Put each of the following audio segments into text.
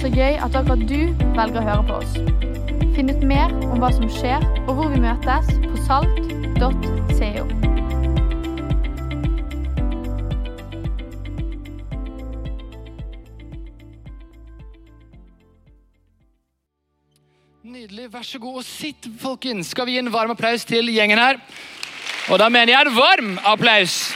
Så gøy at akkurat du velger å høre på oss. Finn ut mer om hva som skjer, og hvor vi møtes på salt.co. Nydelig. Vær så god og sitt, folkens. Skal vi gi en varm applaus til gjengen her? Og da mener jeg en varm applaus.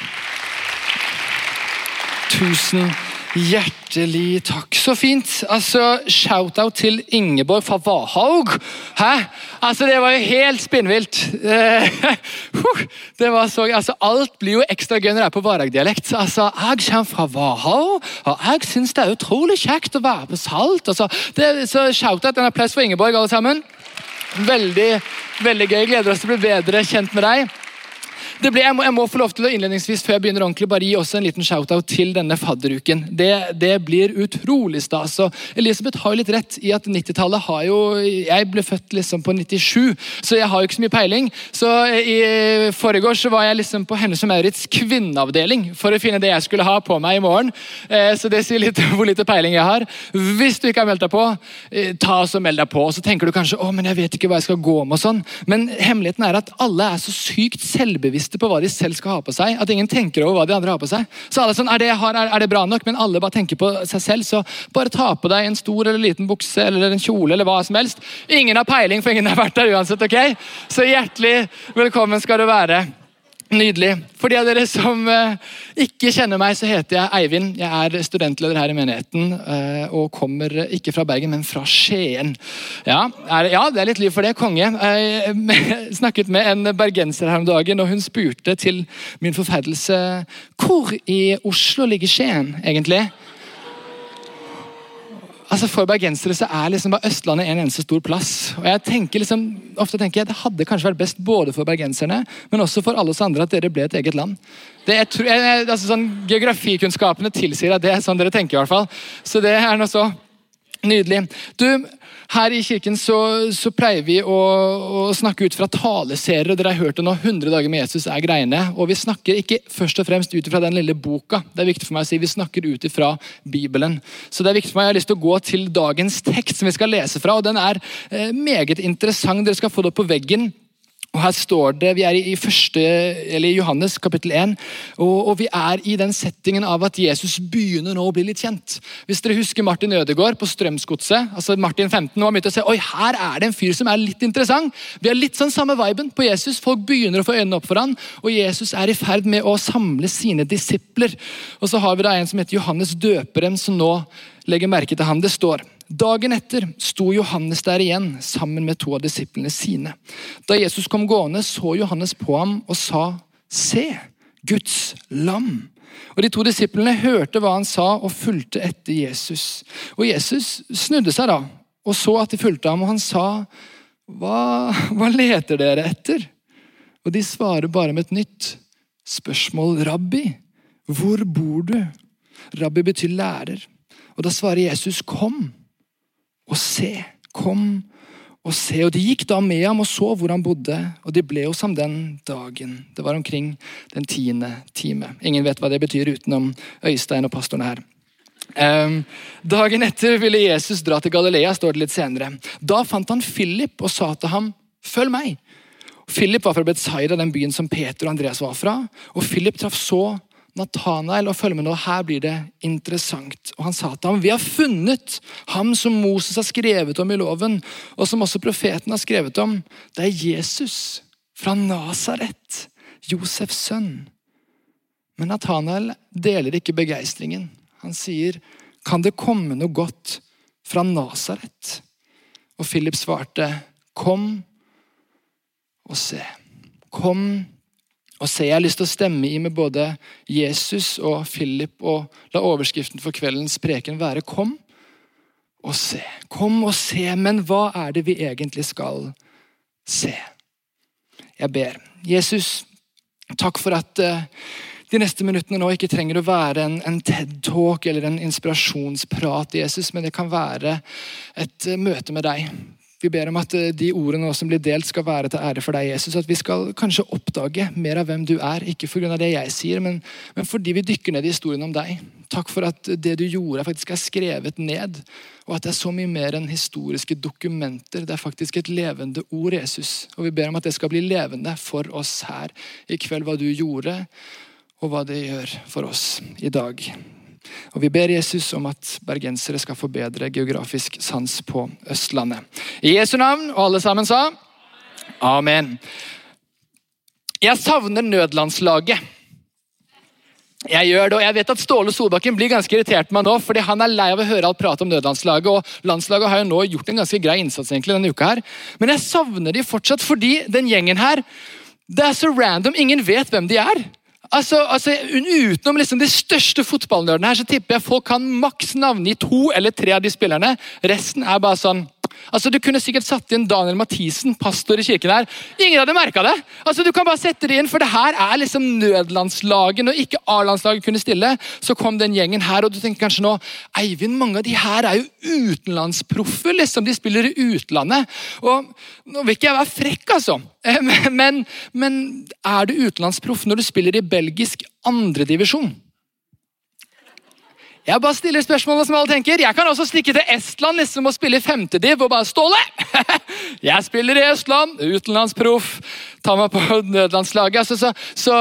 Tusen hjertelig takk. Så fint. Altså, Shout-out til Ingeborg fra Vahaug. Hæ? Altså, Det var jo helt spinnvilt. Eh, det var så, altså, Alt blir jo ekstra gøy når det er på Varhaug-dialekt. Altså, Jeg kommer fra Vahaug, og jeg syns det er utrolig kjekt å være på Salt. Altså, det, så Shout-out, en applaus for Ingeborg, alle sammen. Veldig, veldig gøy. Gleder oss til å bli bedre kjent med deg. Ble, jeg, må, jeg må få lov til å innledningsvis før jeg begynner ordentlig, bare gi også en liten shout-out til denne fadderuken. Det, det blir utrolig stas. og Elisabeth har jo litt rett i at 90-tallet har jo Jeg ble født liksom på 97, så jeg har jo ikke så mye peiling. Så i forrige så var jeg liksom på Hennes og Maurits kvinneavdeling for å finne det jeg skulle ha på meg i morgen. Eh, så det sier litt hvor lite peiling jeg har. Hvis du ikke har meldt deg på, eh, ta oss og meld deg på. Så tenker du kanskje å, men jeg vet ikke hva jeg skal gå med og sånn. Men hemmeligheten er at alle er så sykt selvbevisste på hva de selv skal ha på seg. At ingen tenker over hva de andre har på seg. Så alle sånn, er det, er, er det bra nok? Men alle bare tenker på seg selv. Så bare ta på deg en stor eller liten bukse eller en kjole eller hva som helst. Ingen har peiling, for ingen har vært der uansett. ok? Så hjertelig velkommen skal du være. Nydelig. For de av dere som uh, ikke kjenner meg, så heter jeg Eivind. Jeg er studentleder her i menigheten uh, og kommer ikke fra Bergen, men fra Skien. Ja, ja det er litt liv for det. Konge. Jeg snakket med en bergenser her om dagen, og hun spurte til min forferdelse hvor i Oslo ligger Skien, egentlig? Altså For bergensere så er liksom bare Østlandet en eneste stor plass. Og jeg tenker liksom, ofte tenker jeg Det hadde kanskje vært best både for bergenserne, men også for alle oss andre at dere ble et eget land. Det, er, altså sånn, Geografikunnskapene tilsier at det er sånn dere tenker. i hvert fall. Så det er noe så nydelig. Du, her i kirken så, så pleier vi å, å, snakke ut fra taleserier. og Dere har hørt det nå, 100 dager med Jesus er greiene. Og vi snakker ikke først og fremst ut fra den lille boka. Det er viktig for meg å si, Vi snakker ut fra Bibelen. Så det er viktig for meg, Jeg har lyst til å gå til dagens tekst som vi skal lese fra. og Den er eh, meget interessant. Dere skal få det opp på veggen. Og her står det, Vi er i, første, Johannes kapittel 1, og, og, vi er i den settingen av at Jesus begynner nå å bli litt kjent. Hvis dere husker Martin Ødegaard på Strømsgodset. altså Martin 15, nå har begynt å se, oi, Her er det en fyr som er litt interessant. Vi har litt sånn samme viben på Jesus. Folk begynner å få øynene opp for han, og Jesus er i ferd med å samle sine disipler. Og så har vi da en som heter Johannes døperen, som nå legger merke til ham. Det står Dagen etter sto Johannes der igjen sammen med to av disiplene sine. Da Jesus kom gående, så Johannes på ham og sa, Se, Guds lam. Og De to disiplene hørte hva han sa og fulgte etter Jesus. Og Jesus snudde seg da og så at de fulgte ham, og han sa, Hva, hva leter dere etter? Og de svarer bare med et nytt spørsmål. Rabbi, hvor bor du? Rabbi betyr lærer. Og da svarer Jesus, kom og se. Kom og se. Og De gikk da med ham og så hvor han bodde, og de ble hos ham den dagen. Det var omkring den tiende time. Ingen vet hva det betyr utenom Øystein og pastorene her. Um, dagen etter ville Jesus dra til Galilea, står det litt senere. Da fant han Philip og sa til ham, 'Følg meg'. Philip var fra Betzaida, den byen som Peter og Andreas var fra. og Philip traff så Nathanael og følg med nå, her blir det interessant. Og Han sa til ham, vi har funnet ham som Moses har skrevet om i loven, og som også profeten har skrevet om. Det er Jesus fra Nasaret, Josefs sønn. Men Nathanael deler ikke begeistringen. Han sier, kan det komme noe godt fra Nasaret? Og Philip svarte, kom og se. Kom og se, Jeg har lyst til å stemme i med både Jesus og Philip og la overskriften for kveldens preken være 'Kom og se'. Kom og se, men hva er det vi egentlig skal se? Jeg ber. Jesus, takk for at uh, de neste minuttene nå ikke trenger å være en, en TED-talk eller en inspirasjonsprat, Jesus, men det kan være et uh, møte med deg. Vi ber om at eh, de ordene som blir delt, skal være til ære for deg, Jesus. At vi skal kanskje oppdage mer av hvem du er, ikke pga. det jeg sier, men, men, fordi vi dykker ned i historien om deg. Takk for at det du gjorde, faktisk er skrevet ned. Og at det er så mye mer enn historiske dokumenter. Det er faktisk et levende ord, Jesus. Og vi ber om at det skal bli levende for oss her i kveld, hva du gjorde, og hva det gjør for oss i dag. Og Vi ber Jesus om at bergensere skal få bedre geografisk sans på Østlandet. I Jesu navn, og alle sammen sa amen. Jeg savner nødlandslaget. Jeg gjør det, og jeg vet at Ståle Solbakken blir ganske irritert med meg nå, fordi han er lei av å høre alt prate om nødlandslaget. og Landslaget har jo nå gjort en ganske grei innsats egentlig denne uka. her. Men jeg savner de fortsatt, fordi den gjengen her det er så random. Ingen vet hvem de er. Altså, altså, Utenom liksom de største fotballnerdene her, så tipper jeg folk kan maks navngi to eller tre av de spillerne. Resten er bare sånn Altså, Du kunne sikkert satt inn Daniel Mathisen, pastor i kirken her. Ingen hadde merka det! Altså, Du kan bare sette det inn, for det her er liksom nødlandslaget. Når ikke A-landslaget kunne stille, så kom den gjengen her, og du tenker kanskje nå Eivind, mange av de her er jo utenlandsproffer. liksom, De spiller i utlandet. Og Nå vil ikke jeg være frekk, altså, men, men er du utenlandsproff når du spiller i belgisk andredivisjon? Jeg bare stiller spørsmålet som alle tenker. Jeg kan også stikke til Estland liksom, og spille femtediv og bare Ståle! jeg spiller i Estland, utenlandsproff. Ta meg på nødlandslaget. Altså, så, så,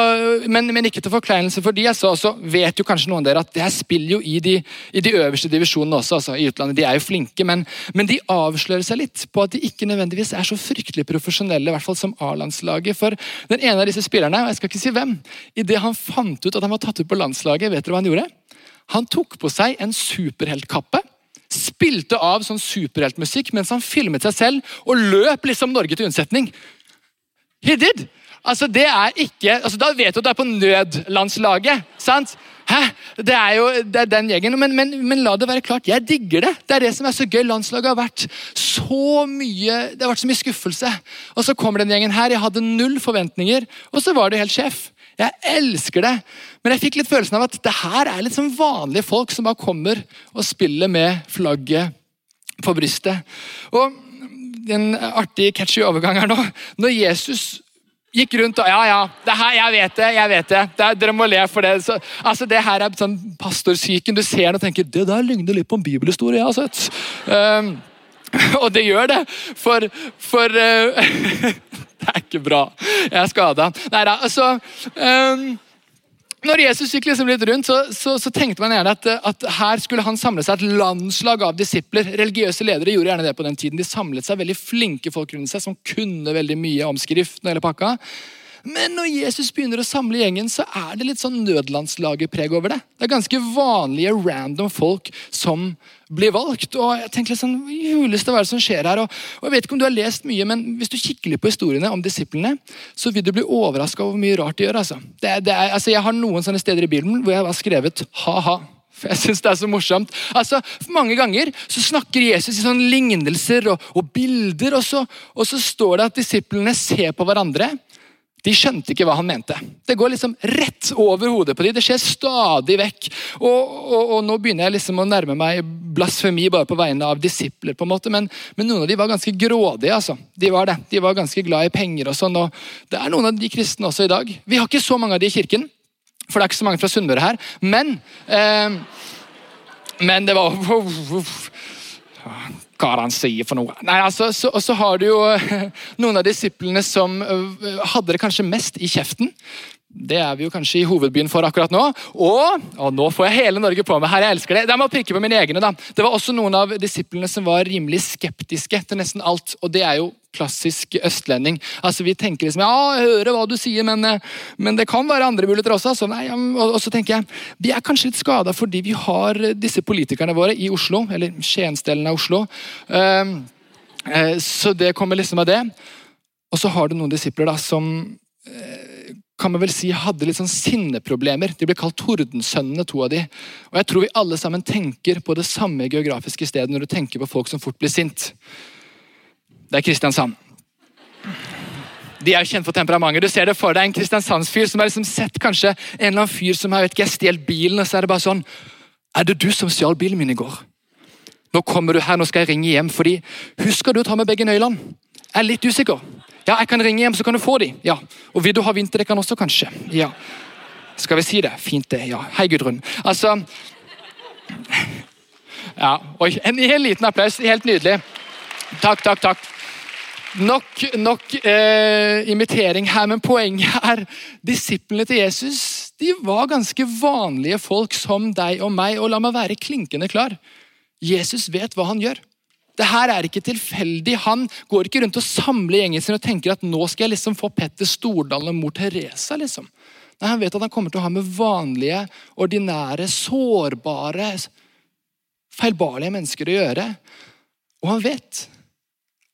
men, men, ikke til forkleinelse for de. Altså, så vet jo kanskje noen av dere at jeg spiller jo i de, i de øverste divisjonene også. Altså, i utlandet. De er jo flinke, men, men, de avslører seg litt på at de ikke nødvendigvis er så fryktelig profesjonelle, i hvert fall som A-landslaget. For den ene av disse spillerne, og jeg skal ikke si hvem, idet han fant ut at han var tatt ut på landslaget, vet dere hva han gjorde? Han tok på seg en superheltkappe, spilte av sånn superheltmusikk mens han filmet seg selv og løp liksom Norge til unnsetning. He did! Altså, det er ikke, altså, Da vet du at du er på nødlandslaget. sant? Hæ? Det er jo det er den gjengen. Men, men, men, la det være klart, jeg digger det. Det er det som er så gøy. Landslaget har vært så mye det har vært så mye skuffelse. Og så kommer den gjengen her. Jeg hadde null forventninger, og så var det helt sjef. Jeg elsker det. Men jeg fikk litt følelsen av at det her er litt sånn vanlige folk som bare kommer og spiller med flagget på brystet. Og en artig, catchy overgang her nå. Når Jesus gikk rundt og Ja, ja, det her, jeg vet det, jeg vet det. det er, dere må le for det. Så, altså, Det her er sånn pastorsyken. Du ser den og tenker det der ligner litt på en bibelhistorie jeg har sett. Um, og det gjør det, for, for uh, Det er ikke bra. Jeg er skada. Nei da, altså um, når Jesus gikk liksom litt rundt, så, så, så, tenkte man gjerne at, at, her skulle han samle seg et landslag av disipler. Religiøse ledere gjorde gjerne det på den tiden. De samlet seg veldig flinke folk rundt seg som kunne veldig mye om skriften. eller pakka. Men når Jesus begynner å samle gjengen, så er det litt sånn nødlandslagerpreg over det. Det er ganske vanlige, random folk som blir valgt. og jeg tenker litt sånn, huleste hva er det som skjer her? Og, og, jeg vet ikke om du har lest mye, men Hvis du kikker litt på historiene om disiplene, så vil du bli overraska over hvor mye rart de gjør. altså. Det, det er, altså. Jeg har noen sånne steder i Bibelen hvor jeg har skrevet ha-ha. For jeg synes det er så morsomt. Altså, Mange ganger så snakker Jesus i sånne lignelser og, og bilder, og så, og så står det at disiplene ser på hverandre. De skjønte ikke hva han mente. Det går liksom rett over hodet på dem. Det skjer stadig vekk. Og, og, og, Nå begynner jeg liksom å nærme meg blasfemi bare på vegne av disipler. på en måte, men, men, noen av dem var ganske grådige. altså. De var det. De var ganske glad i penger. og sånn, og Det er noen av de kristne også i dag. Vi har ikke så mange av de i kirken, for det er ikke så mange fra Sunnmøre her. Men, eh, men det var hva han sier for noe. Nei, altså, så, Og så har du jo noen av disiplene som øh, hadde det kanskje mest i kjeften. Det er vi jo kanskje i hovedbyen for akkurat nå. Og, og nå får jeg hele Norge på meg her, jeg elsker det. Jeg må prikke på mine egne da. Det var også noen av disiplene som var rimelig skeptiske til nesten alt. Og det er jo klassisk østlending. Altså Vi tenker liksom ja, jeg hører hva du sier, men, øh, men det kan være andre muligheter også. Så nei, og, og, så tenker jeg, Vi er kanskje litt skada fordi vi har disse politikerne våre i Oslo, eller Skiensdelen av Oslo. Um, så det kommer liksom av det. Og så har du noen disipler da som uh, kan man vel si hadde litt sånn sinneproblemer. De ble kalt Tordensønnene, to av de. Og Jeg tror vi alle sammen tenker på det samme geografiske stedet når du tenker på folk som fort blir sint. Det er Kristiansand. De er kjent for temperamentet. Du ser det for deg en Kristiansandsfyr som har liksom sett kanskje en eller annen fyr som har vet ikke, stjålet bilen, og så er det bare sånn Er det du som stjal bilen min i går? Nå kommer du her, nå skal jeg ringe hjem, fordi Husker du å ta med begge nøklene? Jeg er litt usikker. Ja, jeg kan ringe hjem, så kan du få de. Ja. Og vil du ha vinterdekkene også, kanskje? Ja. Skal vi si det? Fint, det. Ja. Hei, Gudrun. Altså Ja, Oi, en, en liten applaus. Helt nydelig. Takk, takk, takk. Nok, nok eh, imitering her, men poenget er disiplene til Jesus de var ganske vanlige folk som deg og meg. Og la meg være klinkende klar. Jesus vet hva han gjør. Det her er ikke tilfeldig. Han går ikke rundt og samler gjengen sin og tenker at nå skal jeg liksom få Petter Stordalen og mor Teresa. liksom. Nei, Han vet at han kommer til å ha med vanlige, ordinære, sårbare, feilbarlige mennesker å gjøre. Og han vet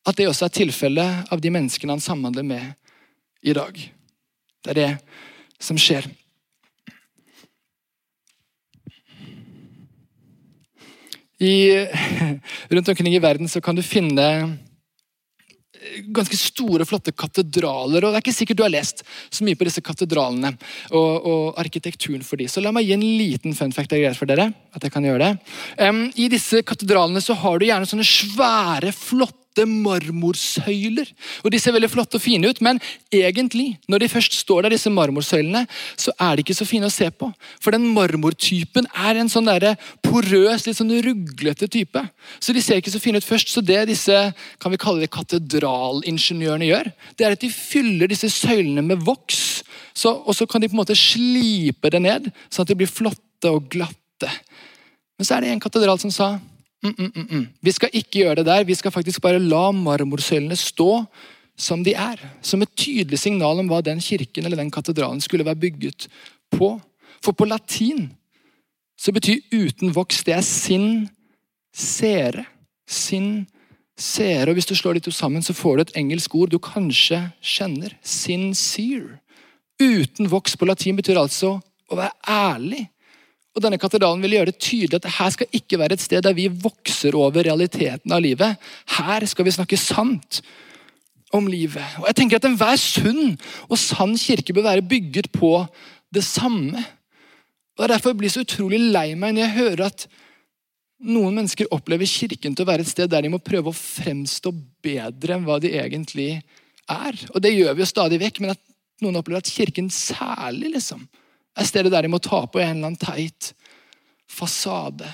at det også er tilfellet av de menneskene han samhandler med i dag. Det er det som skjer. I, rundt omkring i verden så kan du finne ganske store, flotte katedraler. og Det er ikke sikkert du har lest så mye på disse katedralene og, og arkitekturen for de. Så la meg gi en liten fun fact for dere. at jeg kan gjøre det. Um, I disse katedralene så har du gjerne sånne svære, flotte flotte marmorsøyler. Og De ser veldig flotte og fine ut, men egentlig, når de først står der, disse marmorsøylene, så er de ikke så fine å se på. For den marmortypen er en sånn der porøs, litt sånn ruglete type. Så de ser ikke så fine ut først. Så det disse kan vi kalle det katedralingeniørene gjør, det er at de fyller disse søylene med voks. Så, og så kan de på en måte slipe det ned, sånn at de blir flotte og glatte. Men så er det en katedral som sa mm, mm, mm, vi skal ikke gjøre det der. Vi skal faktisk bare la marmorsøylene stå som de er. Som et tydelig signal om hva den kirken eller den katedralen skulle være bygget på. For på latin så betyr uten voks det er sin sere. Sin sere. Og hvis du slår de to sammen, så får du et engelsk ord du kanskje kjenner. Sincere. Uten voks på latin betyr altså å være ærlig. Og denne Katedralen vil gjøre det tydelig at her skal ikke være et sted der vi vokser over realiteten av livet. Her skal vi snakke sant om livet. Og jeg tenker at Enhver sunn og sann kirke bør være bygget på det samme. Og Derfor blir jeg så utrolig lei meg når jeg hører at noen mennesker opplever kirken til å være et sted der de må prøve å fremstå bedre enn hva de egentlig er. Og Det gjør vi jo stadig vekk, men at noen opplever at kirken særlig liksom, er stedet der de må ta på en eller annen teit fasade.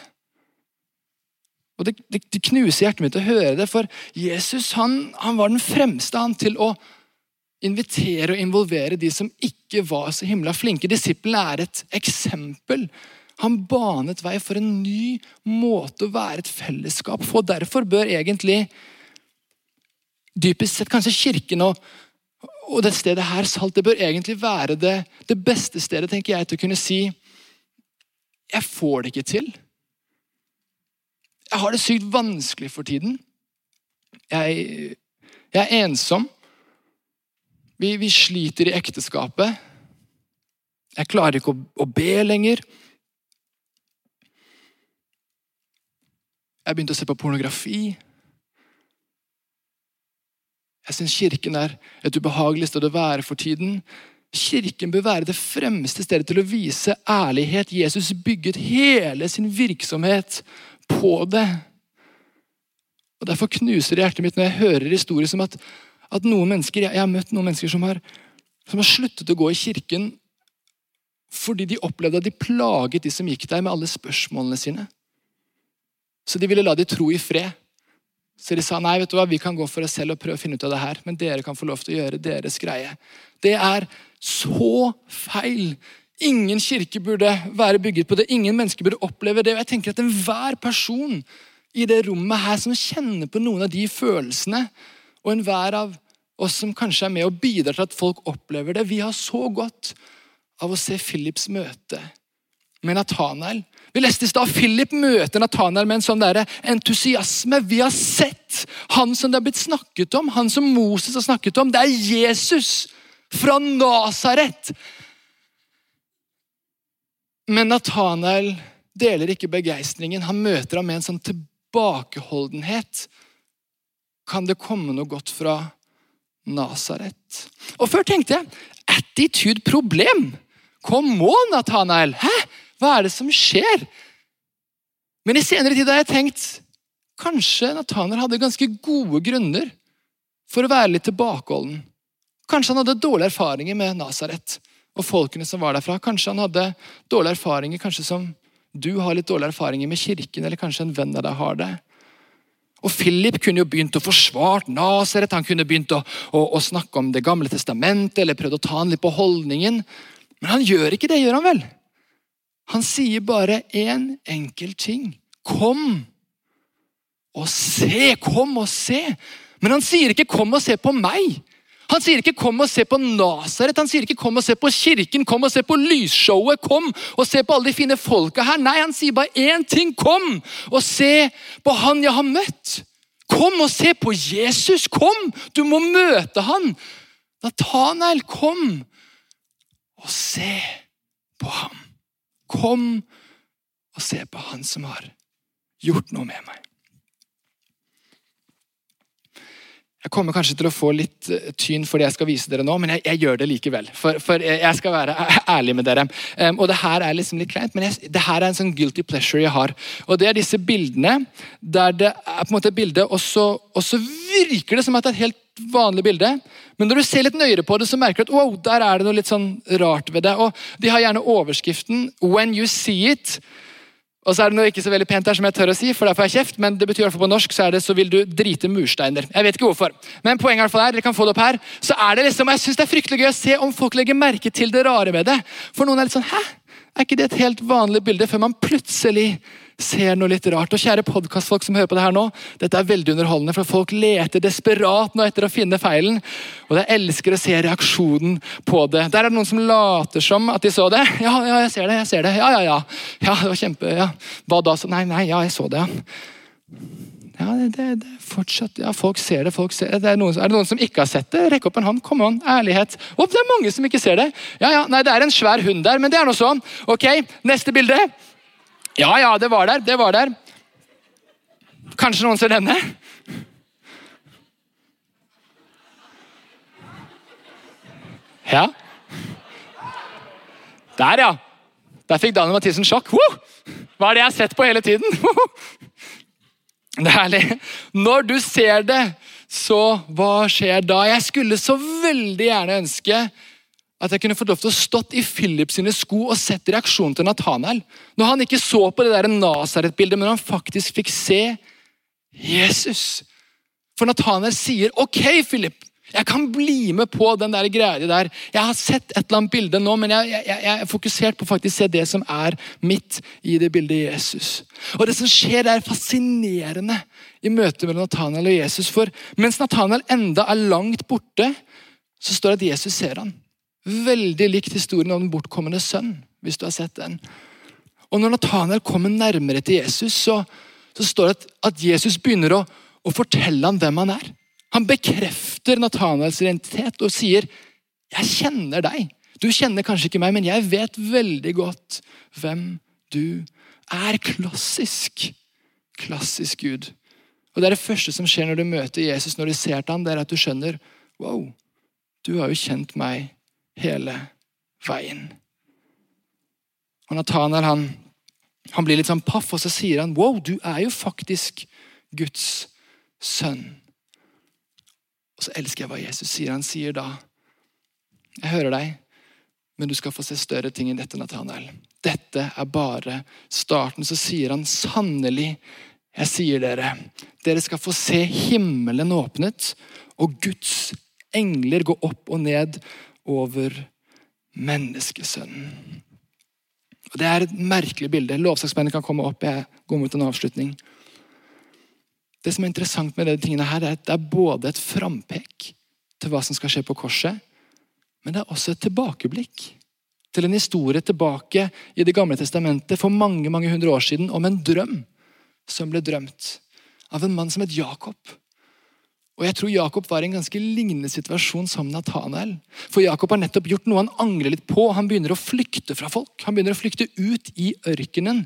Og det, det, det, knuser hjertet mitt å høre det, for Jesus han, han var den fremste han til å invitere og involvere de som ikke var så himla flinke. Disiplene er et eksempel. Han banet vei for en ny måte å være et fellesskap på. Derfor bør egentlig dypest sett kanskje Kirken og, og det stedet her, Salt, det bør egentlig være det, det beste stedet tenker jeg, til å kunne si jeg får det ikke til. Jeg har det sykt vanskelig for tiden. Jeg, jeg er ensom. Vi, vi, sliter i ekteskapet. Jeg klarer ikke å, å be lenger. Jeg begynte å se på pornografi. Jeg syns kirken er et ubehagelig sted å være for tiden. Kirken bør være det fremste stedet til å vise ærlighet. Jesus bygget hele sin virksomhet på det. Og Derfor knuser det hjertet mitt når jeg hører historier som at, at noen mennesker, jeg, har møtt noen mennesker som har, som har sluttet å gå i kirken fordi de opplevde at de plaget de som gikk der, med alle spørsmålene sine. Så de ville la de tro i fred. Så de sa nei, vet du hva, vi kan gå for oss selv og prøve å finne ut av det her, men dere kan få lov til å gjøre deres greie. Det er så feil. Ingen kirke burde være bygget på det. Ingen mennesker burde oppleve det. Og jeg tenker at Enhver person i det rommet her som kjenner på noen av de følelsene, og enhver av oss som kanskje er med og bidrar til at folk opplever det Vi har så godt av å se Philips møte med Nathanael vi leste i stad Philip møter Nathanael med en sånn der entusiasme. Vi har sett han som det har blitt snakket om, han som Moses har snakket om. Det er Jesus fra Nasaret. Men Nathanael deler ikke begeistringen. Han møter ham med en sånn tilbakeholdenhet. Kan det komme noe godt fra Nasaret? Og før tenkte jeg attitude problem. Kom on, Nathanael. Hæ? Hva er det som skjer? Men i senere tid har jeg tenkt Kanskje Nathaner hadde ganske gode grunner for å være litt tilbakeholden. Kanskje han hadde dårlige erfaringer med Nasaret og folkene som var derfra. Kanskje han hadde dårlige erfaringer, kanskje som du har litt dårlige erfaringer med kirken, eller kanskje en venn av deg har det. Og Philip kunne jo begynt å forsvare Nasaret, han kunne begynt å, å, å, snakke om Det gamle testamentet, eller prøvd å ta han litt på holdningen. Men han gjør ikke det, gjør han vel? Han sier bare én enkel ting. Kom og se! Kom og se! Men han sier ikke 'kom og se på meg'. Han sier ikke 'kom og se på Nasaret', han sier ikke 'kom og se på kirken', 'kom og se på lysshowet', 'kom og se på alle de fine folka her'. Nei, han sier bare én ting. Kom og se på han jeg har møtt. Kom og se på Jesus. Kom! Du må møte han. Nathanael, kom og se på ham. Kom og se på han som har gjort noe med meg. Jeg kommer kanskje til å få litt eh, tyn for det jeg skal vise dere nå, men jeg, jeg gjør det likevel. For, for, jeg skal være ærlig med dere. Um, og det her er liksom litt kleint, men jeg, det her er en sånn guilty pleasure jeg har. Og Det er disse bildene der det er på en måte et bilde, og så, og så virker det som at det er et helt vanlig bilde. Men når du ser litt nøyere på det, så merker du at wow, der er det noe litt sånn rart ved det. Og De har gjerne overskriften 'When you see it'. Og så er det noe ikke så veldig pent her som jeg tør å si, for derfor får jeg kjeft, men det betyr i hvert fall på norsk så er det 'så vil du drite mursteiner'. Jeg vet ikke hvorfor. Men poenget i hvert fall er, dere kan få det opp her, så er det liksom, jeg synes det er fryktelig gøy å se om folk legger merke til det rare med det. For noen er litt sånn 'hæ? Er ikke det et helt vanlig bilde?' Før man plutselig ser noe litt rart. Og kjære podkastfolk som hører på det her nå, dette er veldig underholdende, for folk leter desperat nå etter å finne feilen. Og jeg elsker å se reaksjonen på det. Der er det noen som later som at de så det. Ja, ja, jeg ser det, jeg ser det. Ja, ja, ja. Ja, det var kjempe... Ja. Hva da? Nei, nei, ja, jeg så det, ja. Ja, det, det, det fortsatt, ja, Folk ser det. folk ser det. er, noen, er, det noen som ikke har sett det? Rekk opp en hånd. Kom on, ærlighet. Opp, det er mange som ikke ser det. Ja, ja, nei, Det er en svær hund der, men det er noe sånn. Ok, Neste bilde. Ja, ja, det var der. Det var der. Kanskje noen ser denne? Ja. Der, ja. Der fikk Daniel Mathisen sjokk. Hva er det jeg har sett på hele tiden? Det er herlig. Når du ser det, så hva skjer da? Jeg skulle så veldig gjerne ønske at jeg kunne fått lov til å stått i Philip sine sko og sett reaksjonen til Nathanael. Når han ikke så på det Nazaret-bildet, men han faktisk fikk se Jesus. For Nathanael sier, 'Ok, Philip, jeg kan bli med på den der greia der. Jeg har sett et eller annet bilde nå, men jeg, jeg, jeg er fokusert på å faktisk se det som er mitt i det bildet Jesus. Og Det som skjer, er fascinerende i møtet mellom Nathanael og Jesus. For mens Nathanael enda er langt borte, så står det at Jesus ser han. Veldig likt historien om den bortkommende sønn, hvis du har sett den. Og Når Nathanael kommer nærmere til Jesus, så, så står det at, at Jesus begynner å, å, fortelle ham hvem han er. Han bekrefter Nathanaels identitet og sier, 'Jeg kjenner deg'. Du kjenner kanskje ikke meg, men jeg vet veldig godt hvem du er. Klassisk. Klassisk Gud. Og Det er det første som skjer når du møter Jesus, når du ser til ham, det er at du skjønner Wow, du har jo kjent meg hele veien. Og Nathanael han, han blir litt sånn paff, og så sier han wow, du er jo faktisk Guds sønn. Og så elsker jeg hva Jesus sier. Han sier da Jeg hører deg, men du skal få se større ting enn dette, Nathanael. Dette er bare starten. Så sier han sannelig, jeg sier dere, dere skal få se himmelen åpnet og Guds engler gå opp og ned over menneskesønnen. Og Det er et merkelig bilde. Lovsaksmennene kan komme opp. Jeg går mot en avslutning. Det som er interessant med de tingene her, er at det er både et frampek til hva som skal skje på korset, men det er også et tilbakeblikk til en historie tilbake i Det gamle testamentet for mange mange hundre år siden om en drøm som ble drømt av en mann som het Jakob. Og jeg tror Jakob var i en ganske lignende situasjon som Nathanael. For Jakob har nettopp gjort noe han angrer litt på. Han begynner å flykte fra folk. Han begynner å flykte ut i ørkenen.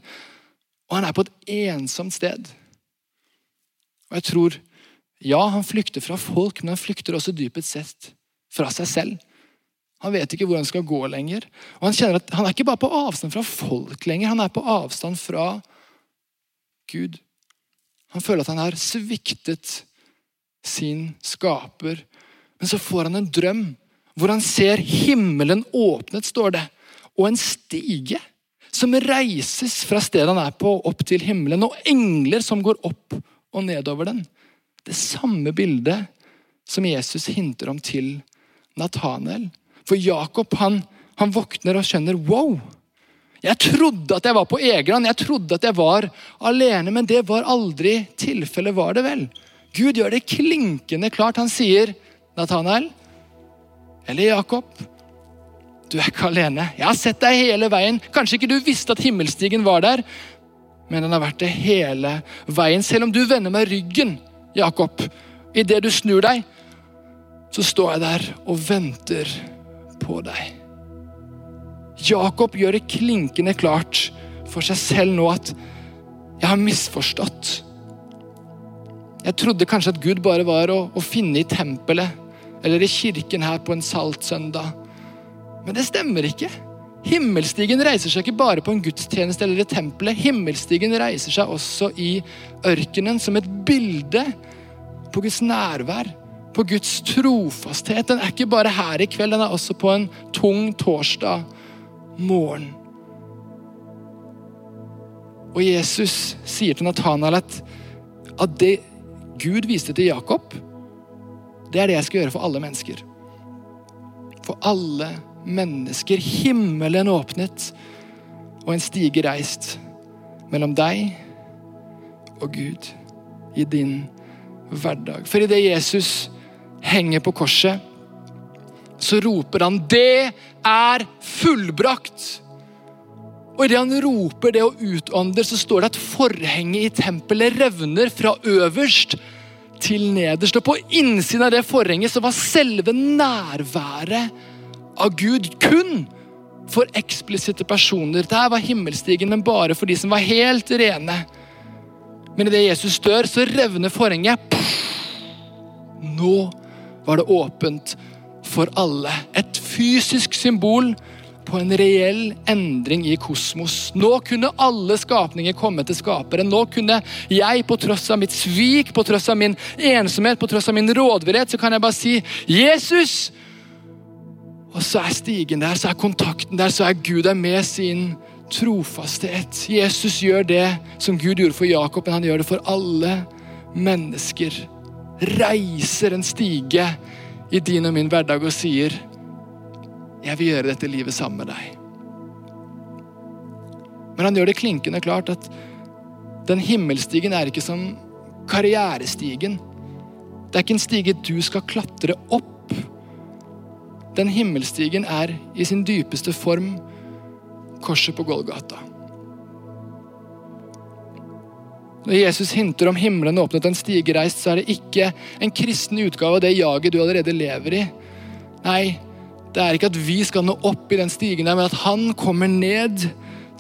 Og han er på et ensomt sted. Og jeg tror Ja, han flykter fra folk, men han flykter også dypest sett fra seg selv. Han vet ikke hvor han skal gå lenger. Og Han kjenner at han er ikke bare på avstand fra folk lenger, han er på avstand fra Gud. Han føler at han har sviktet sin skaper. Men så får han en drøm hvor han ser himmelen åpnet, står det, og en stige som reises fra stedet han er på, opp til himmelen, og engler som går opp og nedover den. Det samme bildet som Jesus hinter om til Nathanael. For Jakob han, han våkner og skjønner wow, jeg trodde at jeg var på egen hånd, jeg trodde at jeg var alene, men det var aldri tilfellet, var det vel? Gud gjør det klinkende klart. Han sier, Nathanael, eller Jakob, du er ikke alene. Jeg har sett deg hele veien. Kanskje ikke du visste at himmelstigen var der, men den har vært det hele veien. Selv om du vender meg ryggen, Jakob, idet du snur deg, så står jeg der og venter på deg. Jakob gjør det klinkende klart for seg selv nå at jeg har misforstått. Jeg trodde kanskje at Gud bare var å, å finne i tempelet eller i kirken her på en saltsøndag. Men det stemmer ikke. Himmelstigen reiser seg ikke bare på en gudstjeneste eller i tempelet. Himmelstigen reiser seg også i ørkenen som et bilde på Guds nærvær, på Guds trofasthet. Den er ikke bare her i kveld, den er også på en tung torsdag morgen. Og Jesus sier til Natanael at, at det Gud viste til Jakob, det er det jeg skal gjøre for alle mennesker. For alle mennesker. Himmelen åpnet, og en stige reist mellom deg og Gud i din hverdag. For idet Jesus henger på korset, så roper han 'Det er fullbrakt'. Og Idet han roper det og utånder, så står det at forhenget i tempelet revner fra øverst til nederst. Og på innsiden av det forhenget så var selve nærværet av Gud kun for eksplisitte personer. Dette var himmelstigen, men bare for de som var helt rene. Men idet Jesus dør, så revner forhenget. Nå var det åpent for alle. Et fysisk symbol på en reell endring i kosmos. Nå kunne alle skapninger komme til skaperen. Nå kunne jeg, på tross av mitt svik, på tross av min ensomhet, på tross av min rådvillhet, så kan jeg bare si 'Jesus'. Og så er stigen der, så er kontakten der, så er Gud der med sin trofasthet. Jesus gjør det som Gud gjorde for Jakob, men han gjør det for alle mennesker. Reiser en stige i din og min hverdag og sier jeg vil gjøre dette livet sammen med deg. Men han gjør det klinkende klart at den himmelstigen er ikke som karrierestigen. Det er ikke en stige du skal klatre opp. Den himmelstigen er i sin dypeste form korset på Golgata. Når Jesus hinter om himmelen åpnet en stige reist, så er det ikke en kristen utgave av det jaget du allerede lever i. Nei, det er ikke at vi skal nå opp i den stigen der, men at han kommer ned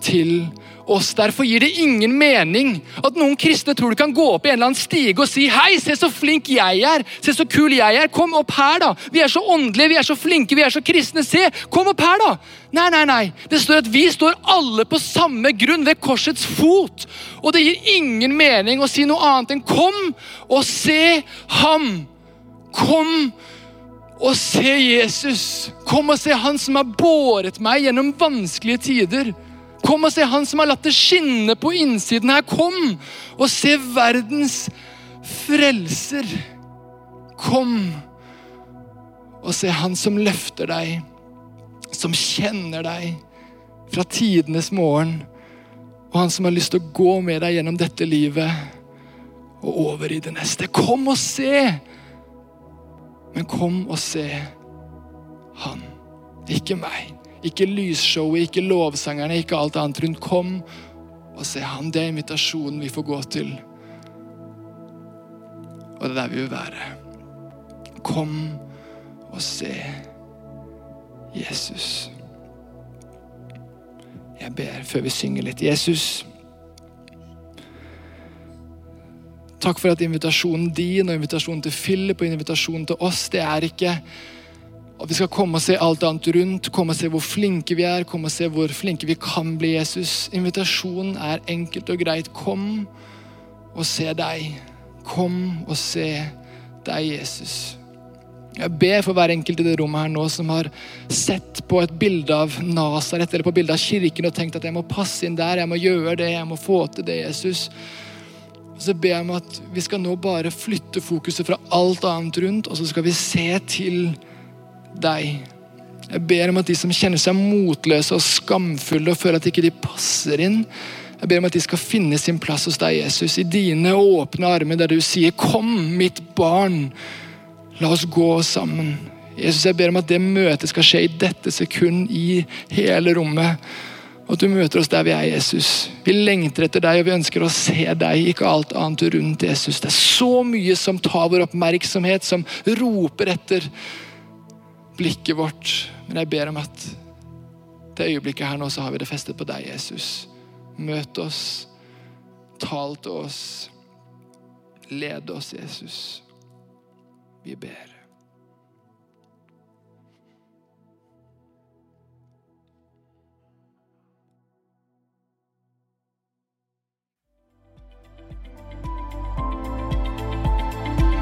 til oss. Derfor gir det ingen mening at noen kristne tror du kan gå opp i en eller annen stige og si 'Hei, se så flink jeg er! Se så kul jeg er! Kom opp her, da! Vi er så åndelige, vi er så flinke, vi er så kristne! Se! Kom opp her, da!' Nei, nei, nei. Det står at vi står alle på samme grunn, ved korsets fot. Og det gir ingen mening å si noe annet enn 'Kom og se ham'. Kom og se Jesus. Kom og se han som har båret meg gjennom vanskelige tider. Kom og se han som har latt det skinne på innsiden her. Kom og se verdens frelser. Kom og se han som løfter deg, som kjenner deg fra tidenes morgen, og han som har lyst til å gå med deg gjennom dette livet og over i det neste. Kom og se! Men kom og se han, ikke meg. Ikke lysshowet, ikke lovsangerne, ikke alt annet rundt. Kom og se han. Det er invitasjonen vi får gå til. Og det er der vi vil være. Kom og se Jesus. Jeg ber før vi synger litt. Jesus, takk for at invitasjonen din og invitasjonen til Philip og invitasjonen til oss, det er ikke at vi skal komme og se alt annet rundt, komme og se hvor flinke vi er, komme og se hvor flinke vi kan bli, Jesus. Invitasjonen er enkelt og greit. Kom og se deg. Kom og se deg, Jesus. Jeg ber for hver enkelt i det rommet her nå som har sett på et bilde av Nasaret eller på bilde av kirken og tenkt at jeg må passe inn der, jeg må gjøre det, jeg må få til det, Jesus. Så ber jeg om at vi skal nå bare flytte fokuset fra alt annet rundt, og så skal vi se til deg. Jeg ber om at de som kjenner seg motløse og skamfulle og føler at ikke de passer inn, jeg ber om at de skal finne sin plass hos deg, Jesus, i dine åpne armer, der du sier 'Kom, mitt barn'. La oss gå sammen. Jesus, Jeg ber om at det møtet skal skje i dette sekund, i hele rommet. Og at du møter oss der vi er, Jesus. Vi lengter etter deg, og vi ønsker å se deg, ikke alt annet rundt Jesus. Det er så mye som tar vår oppmerksomhet, som roper etter blikket vårt. Men jeg ber om at det øyeblikket her nå, så har vi det festet på deg, Jesus. Møt oss. Tal til oss. Led oss, Jesus. Vi ber.